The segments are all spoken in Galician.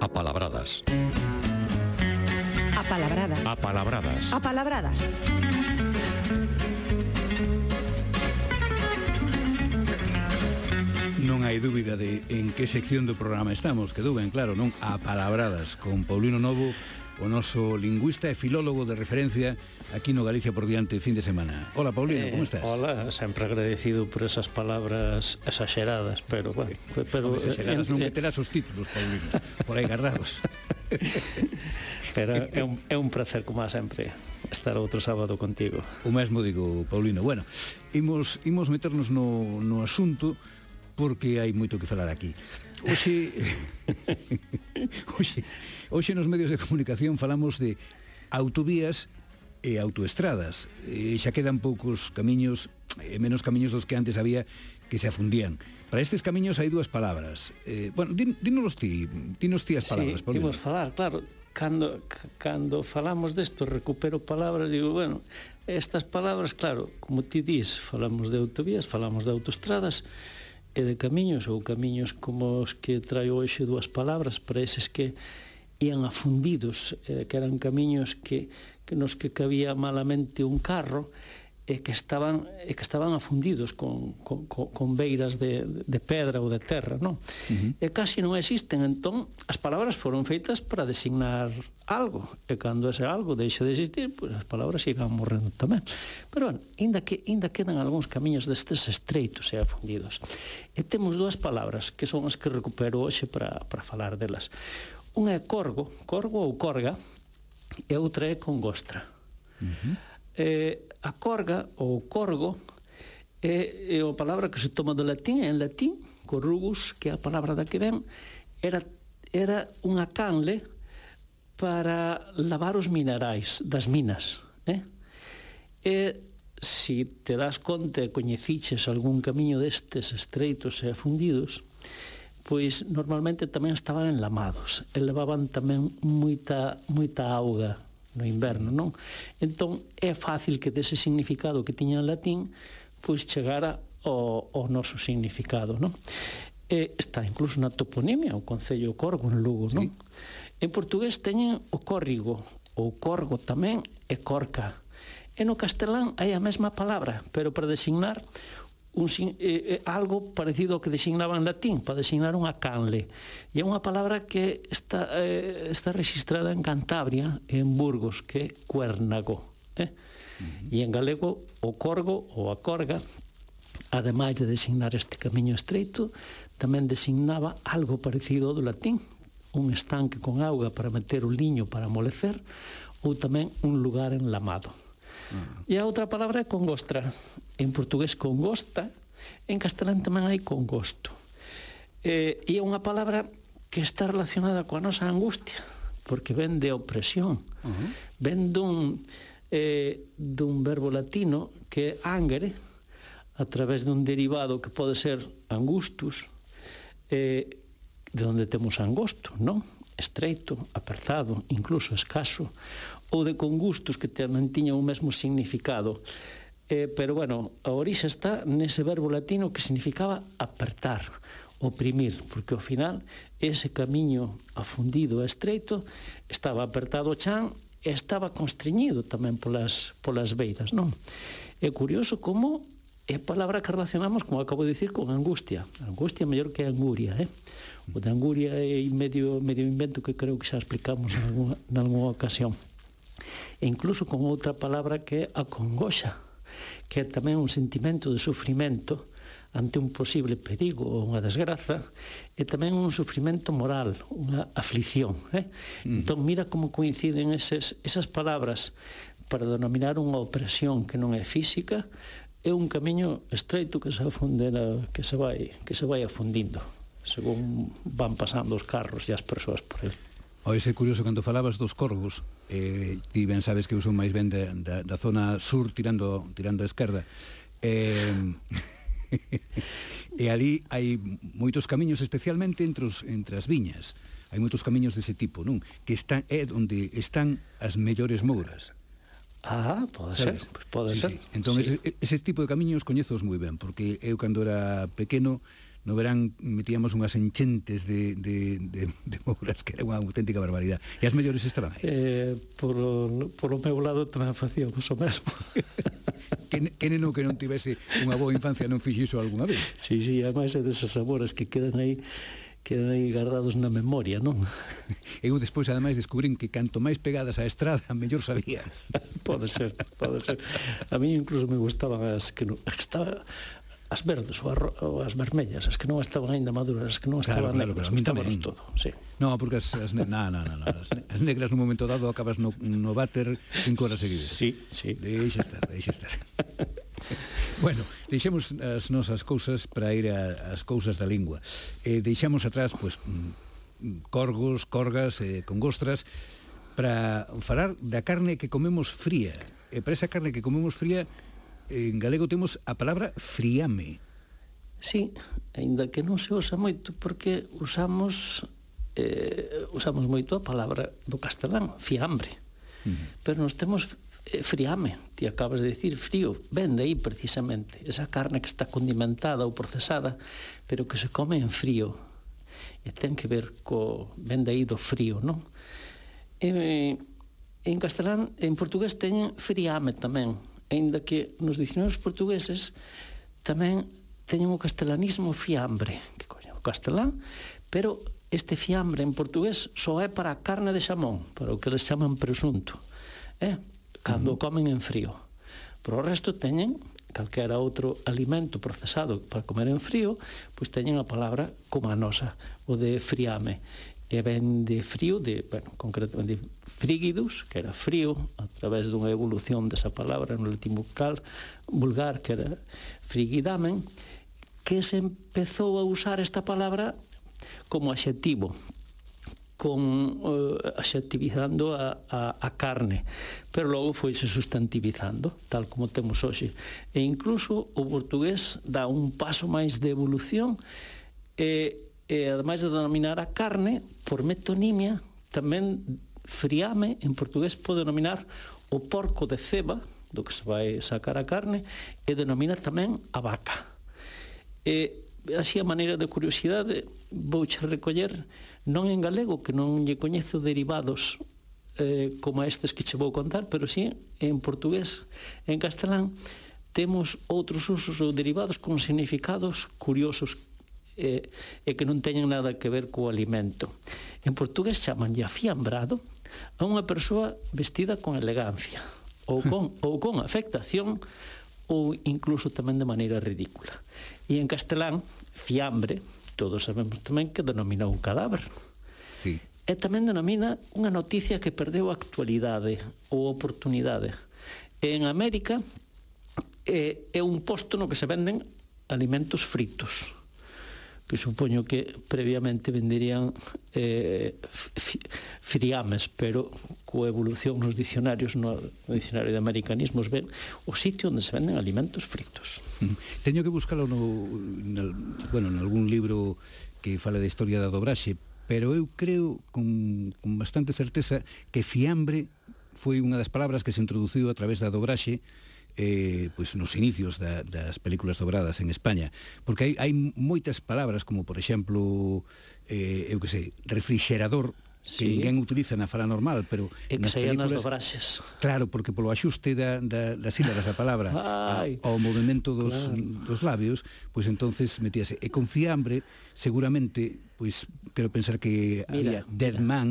Apalabradas. Apalabradas. Apalabradas. Apalabradas. Non hai dúbida de en que sección do programa estamos, quedou ben claro, non? Apalabradas con Paulino Novo o noso lingüista e filólogo de referencia aquí no Galicia por diante fin de semana. Hola, Paulino, eh, como estás? Hola, sempre agradecido por esas palabras exageradas, pero, bueno, pero... Exageradas eh, non eh, meterás os títulos, Paulino, por aí garrados. Pero é un, é un placer, como sempre, estar outro sábado contigo. O mesmo digo, Paulino. Bueno, imos, imos meternos no, no asunto porque hai moito que falar aquí. Oxe, oxe, hoxe nos medios de comunicación falamos de autovías e autoestradas. E xa quedan poucos camiños, e menos camiños dos que antes había que se afundían. Para estes camiños hai dúas palabras. Eh, bueno, din, dinos ti, dinos ti as palabras. Sí, imos falar, claro. Cando, cando falamos desto, recupero palabras, digo, bueno, estas palabras, claro, como ti dis, falamos de autovías, falamos de autoestradas, e de camiños ou camiños como os que traio hoxe dúas palabras para eses que ian afundidos, eh, que eran camiños que, que nos que cabía malamente un carro e que estaban e que estaban afundidos con, con, con beiras de, de pedra ou de terra, non? Uh -huh. E casi non existen, entón as palabras foron feitas para designar algo, e cando ese algo deixa de existir, pois as palabras sigan morrendo tamén. Pero, bueno, inda que inda quedan algúns camiños destes estreitos e afundidos. E temos dúas palabras que son as que recupero hoxe para, para falar delas. Unha é corgo, corgo ou corga, e outra é congostra. Uh -huh eh, a corga ou corgo é, é a palabra que se toma do latín, en latín, corrugus, que é a palabra da que ven, era, era unha canle para lavar os minerais das minas. Eh? E se te das conta e coñeciches algún camiño destes estreitos e afundidos pois normalmente tamén estaban enlamados e levaban tamén moita, moita auga no inverno, non? Entón, é fácil que dese significado que tiña en latín pois chegara ao, ao noso significado, non? E está incluso na toponimia, o Concello Corgo, en Lugo, non? Sí. En portugués teñen o córrigo, ou corgo tamén, e corca. E no castelán hai a mesma palabra, pero para designar un, eh, eh, algo parecido ao que designaba en latín, para designar unha canle. E é unha palabra que está, eh, está registrada en Cantabria, en Burgos, que é cuérnago. Eh? Uh -huh. E en galego, o corgo ou a corga, ademais de designar este camiño estreito, tamén designaba algo parecido ao do latín, un estanque con auga para meter o liño para amolecer, ou tamén un lugar enlamado. E a outra palabra é congostra. En portugués congosta, en castelán tamén hai congosto. Eh, e é unha palabra que está relacionada coa nosa angustia, porque ven de opresión. Uh -huh. Ven dun, eh, dun verbo latino que é angre, a través dun derivado que pode ser angustus, eh, de onde temos angosto, non? Estreito, apertado, incluso escaso, ou de congustos que tamén tiñan o mesmo significado. Eh, pero, bueno, a orixe está nese verbo latino que significaba apertar, oprimir, porque ao final ese camiño afundido e estreito estaba apertado chan e estaba constreñido tamén polas, polas beiras, non? É curioso como é a palabra que relacionamos, como acabo de dicir, con angustia. Angustia é mellor que anguria, eh? O de anguria é medio, medio invento que creo que xa explicamos en alguna, en alguna ocasión. E incluso con outra palabra que é a congoxa, que é tamén un sentimento de sufrimento ante un posible perigo ou unha desgraza, e tamén un sufrimento moral, unha aflición. Eh? Mm. Entón, mira como coinciden eses, esas palabras para denominar unha opresión que non é física, é un camiño estreito que se afundera, que se vai, que se vai afundindo según van pasando os carros e as persoas por el. O ese curioso, cando falabas dos corvos, eh, ti ben sabes que eu son máis ben da, da, da zona sur tirando tirando a esquerda. Eh, e ali hai moitos camiños, especialmente entre, os, entre as viñas. Hai moitos camiños dese tipo, non? Que están, é onde están as mellores mouras. Ah, pode Sabes? ser, pode sí, ser. Sí. Entón, sí. ese, ese tipo de camiños coñezos moi ben, porque eu cando era pequeno, no verán metíamos unhas enchentes de, de, de, de mouras que era unha auténtica barbaridade. E as mellores estaban aí. Eh, por, o, por o meu lado tamén facíamos o mesmo. que, que neno que non tivese unha boa infancia non fixe iso algunha vez? Sí, sí, ademais é deses sabores que quedan aí quedan aí guardados na memoria, non? Eu despois, ademais, descubrín que canto máis pegadas á estrada, mellor sabía. pode ser, pode ser. A mí incluso me gustaban as que, no, as que estaba, as verdes ou as vermellas, as que non estaban aínda maduras, as que non estaban claro, negras, claro, estaban todo, sí. No, porque as, as, ne na, na, na, na, as, as negras nun momento dado acabas no, no váter cinco horas seguidas. Sí, sí. Deixa estar, deixa estar. bueno, deixemos as nosas cousas para ir ás cousas da lingua. Eh, deixamos atrás, pois, pues, corgos, corgas, eh, congostras, para falar da carne que comemos fría. E para esa carne que comemos fría, en galego temos a palabra friame. Sí, aínda que non se usa moito porque usamos eh, usamos moito a palabra do castelán, fiambre. Uh -huh. Pero nos temos eh, friame, ti acabas de decir frío, ven de aí precisamente, esa carne que está condimentada ou procesada, pero que se come en frío. E ten que ver co ven de aí do frío, non? E, en castelán, en portugués teñen friame tamén, aínda que nos dicionarios portugueses tamén teñen o castelanismo fiambre, que coño, o castelán, pero este fiambre en portugués só é para a carne de xamón, para o que les chaman presunto, eh? cando uh -huh. comen en frío. Por o resto teñen calquera outro alimento procesado para comer en frío, pois teñen a palabra como a nosa, o de friame e ven de frío, de, bueno, concretamente frígidos, que era frío, a través dunha evolución desa palabra no latín vulgar, vulgar que era frigidamen, que se empezou a usar esta palabra como adxetivo, con eh, uh, adxetivizando a, a, a carne, pero logo foi se substantivizando, tal como temos hoxe. E incluso o portugués dá un paso máis de evolución e eh, e ademais de denominar a carne por metonimia tamén friame en portugués pode denominar o porco de ceba do que se vai sacar a carne e denomina tamén a vaca. E así a maneira de curiosidade vou che recoller non en galego que non lle coñezo derivados eh, como estes que che vou contar pero sí en portugués en castelán temos outros usos ou derivados con significados curiosos e, e que non teñen nada que ver co alimento. En portugués chamanlle afiambrado a unha persoa vestida con elegancia ou con, ou con afectación ou incluso tamén de maneira ridícula. E en castelán, fiambre, todos sabemos tamén que denomina un cadáver. Sí. E tamén denomina unha noticia que perdeu actualidade ou oportunidade. E en América é, é un posto no que se venden alimentos fritos, que supoño que previamente venderían eh, friames, pero coa evolución nos dicionarios no, no de americanismos, ven o sitio onde se venden alimentos fritos. Teño que buscalo no, no bueno, en algún libro que fala de historia da dobraxe, pero eu creo con, con bastante certeza que fiambre foi unha das palabras que se introduciu a través da dobraxe eh, pois nos inicios da, das películas dobradas en España, porque hai, hai moitas palabras como, por exemplo, eh, eu que sei, refrigerador, que sí. ninguén utiliza na fala normal, pero e nas películas... nas dobraxes. Claro, porque polo axuste da, da, das sílabas da palabra a, ao movimento dos, claro. dos labios, pois entonces metíase. E con fiambre, seguramente, pois quero pensar que mira, había Dead mira. Man,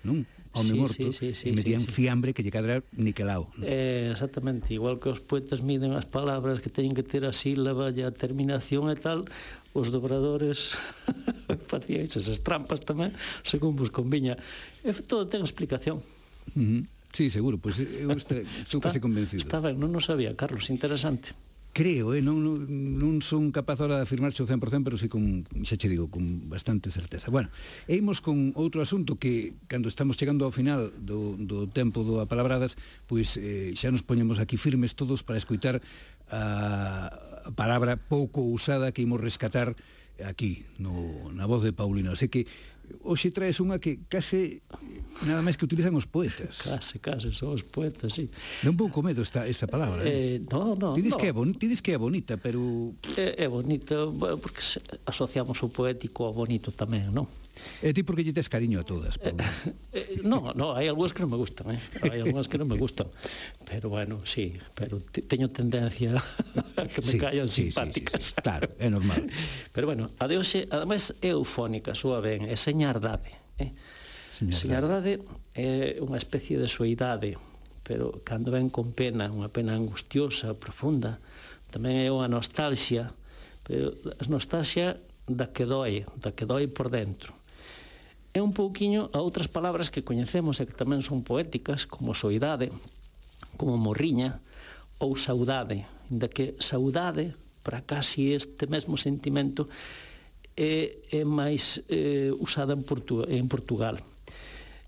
non? home sí, morto, sí, sí, sí, e medían sí, sí. fiambre que lle cadra niquelado. ¿no? Eh, exactamente, igual que os poetas miden as palabras que teñen que ter a sílaba e a terminación e tal, os dobradores facían esas trampas tamén, según vos conviña. E todo ten explicación. Uh -huh. Sí, seguro, pois pues, eu estou case convencido. Está ben, non o sabía, Carlos, interesante creo, eh, non, non son capaz ahora de afirmarse o 100%, pero sí con, xa che digo, con bastante certeza. Bueno, e imos con outro asunto que, cando estamos chegando ao final do, do tempo do Apalabradas, pois eh, xa nos poñemos aquí firmes todos para escuitar a palabra pouco usada que imos rescatar aquí, no, na voz de Paulino. Así que hoxe traes unha que case nada máis que utilizan os poetas. Case, case, son os poetas, sí. Non un pouco medo esta, esta palabra. Eh, eh no, no, tides, no. Que é bon, tides que é bonita, pero... É, é bonita, porque asociamos o poético ao bonito tamén, non? E ti porque lle tes cariño a todas? Non, eh, eh, eh, no, no, hai algúas que non me gustan, eh? hai algúas que non me gustan. Pero bueno, sí, pero teño tendencia a que me sí, callan sí, simpáticas. Sí, sí, sí, claro, é normal. Pero bueno, a de hoxe, ademais é eufónica, súa ben, é señardade. Eh? Señardade é unha especie de suidade, pero cando ven con pena, unha pena angustiosa, profunda, tamén é unha nostalgia, pero a nostalgia da que doi, da que doi por dentro é un pouquiño a outras palabras que coñecemos e que tamén son poéticas, como soidade, como morriña ou saudade, inda que saudade, para casi este mesmo sentimento, é, é máis é, usada en, Portu en Portugal.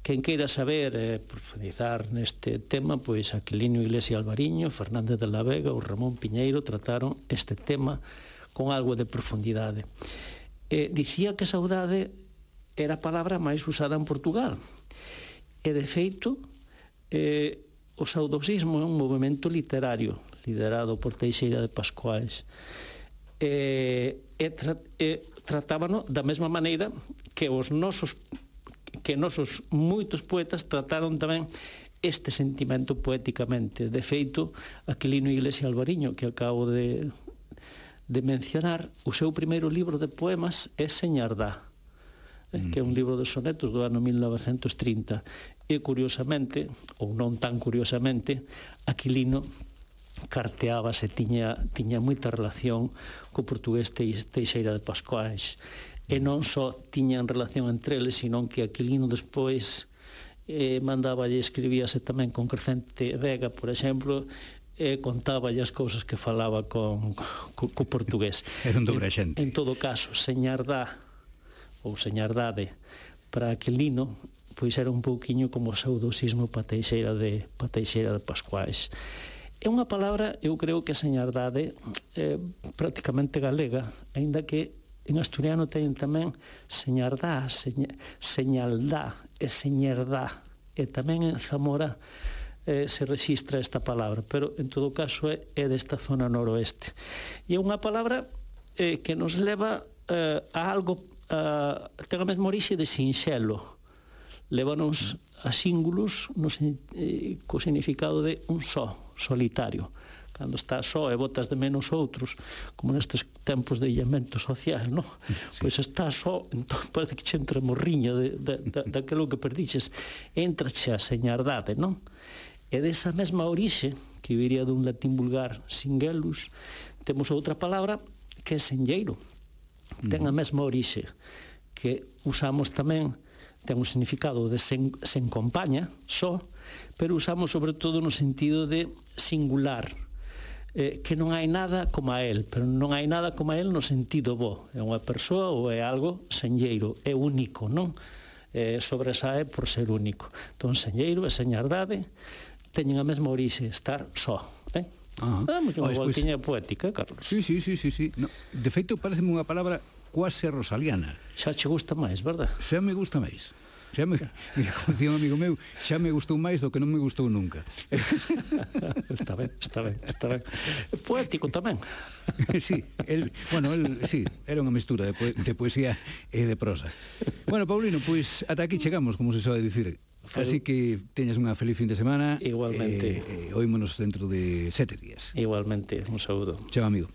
Quen queira saber eh, profundizar neste tema, pois Aquilino Iglesias Alvariño, Fernández de la Vega ou Ramón Piñeiro trataron este tema con algo de profundidade. Eh, dicía que saudade era a palabra máis usada en Portugal. E, de feito, eh, o saudosismo é un movimento literario liderado por Teixeira de Pascuais. Eh, e, tra e tratábano da mesma maneira que os nosos que nosos moitos poetas trataron tamén este sentimento poéticamente. De feito, Aquilino Iglesias Alvariño, que acabo de, de mencionar, o seu primeiro libro de poemas é Señardá eh, que é un libro de sonetos do ano 1930. E curiosamente, ou non tan curiosamente, Aquilino carteábase, tiña, tiña moita relación co portugués Teixeira de Pascoais. E non só tiñan relación entre eles, senón que Aquilino despois eh, mandaba e escribíase tamén con Crescente Vega, por exemplo, e contaba as cousas que falaba con, co, co portugués. Era un dobre xente. En, en todo caso, señardá, ou señardade para Aquilino pois era un pouquiño como o saudosismo pateixeira de pateixeira de Pascuais. É unha palabra, eu creo que señardade é eh, prácticamente galega, aínda que en asturiano teñen tamén señardá, señ señaldá e señerdá. E tamén en Zamora eh, se registra esta palabra, pero en todo caso é, é desta zona noroeste. E é unha palabra eh, que nos leva eh, a algo Ah, uh, ten a mesma orixe de sinxelo. Levanos a síngulos no, eh, co significado de un só, solitario. Cando está só e botas de menos outros, como nestes tempos de illamento social, non? Sí. Pois está só, entón parece que che entra morriña de, de, de, aquilo que perdiches. Entrache a señardade, non? E desa mesma orixe, que viría dun latín vulgar singelus, temos outra palabra que é senlleiro, ten a mesma orixe que usamos tamén ten un significado de sen, sen compaña, só, pero usamos sobre todo no sentido de singular, eh, que non hai nada como a él, pero non hai nada como a él no sentido bo, é unha persoa ou é algo senlleiro, é único, non? Eh, sobresae por ser único. Entón, senlleiro e señardade teñen a mesma orixe, estar só, eh? Ah, ah unha voltiña poética, Carlos. Sí, sí, sí, sí, sí. No, de feito, parece unha palabra quase rosaliana. Xa che gusta máis, verdad? Xa me gusta máis. Xa me, mira, como dicía un amigo meu, xa me gustou máis do que non me gustou nunca. está ben, está ben, está ben. Poético tamén. sí, el, bueno, el, sí, era unha mistura de, po de poesía e de prosa. Bueno, Paulino, pois ata aquí chegamos, como se sabe dicir. Así que teñas unha feliz fin de semana. Igualmente. Eh, eh, oímonos dentro de sete días. Igualmente, un saúdo. Chao, amigo.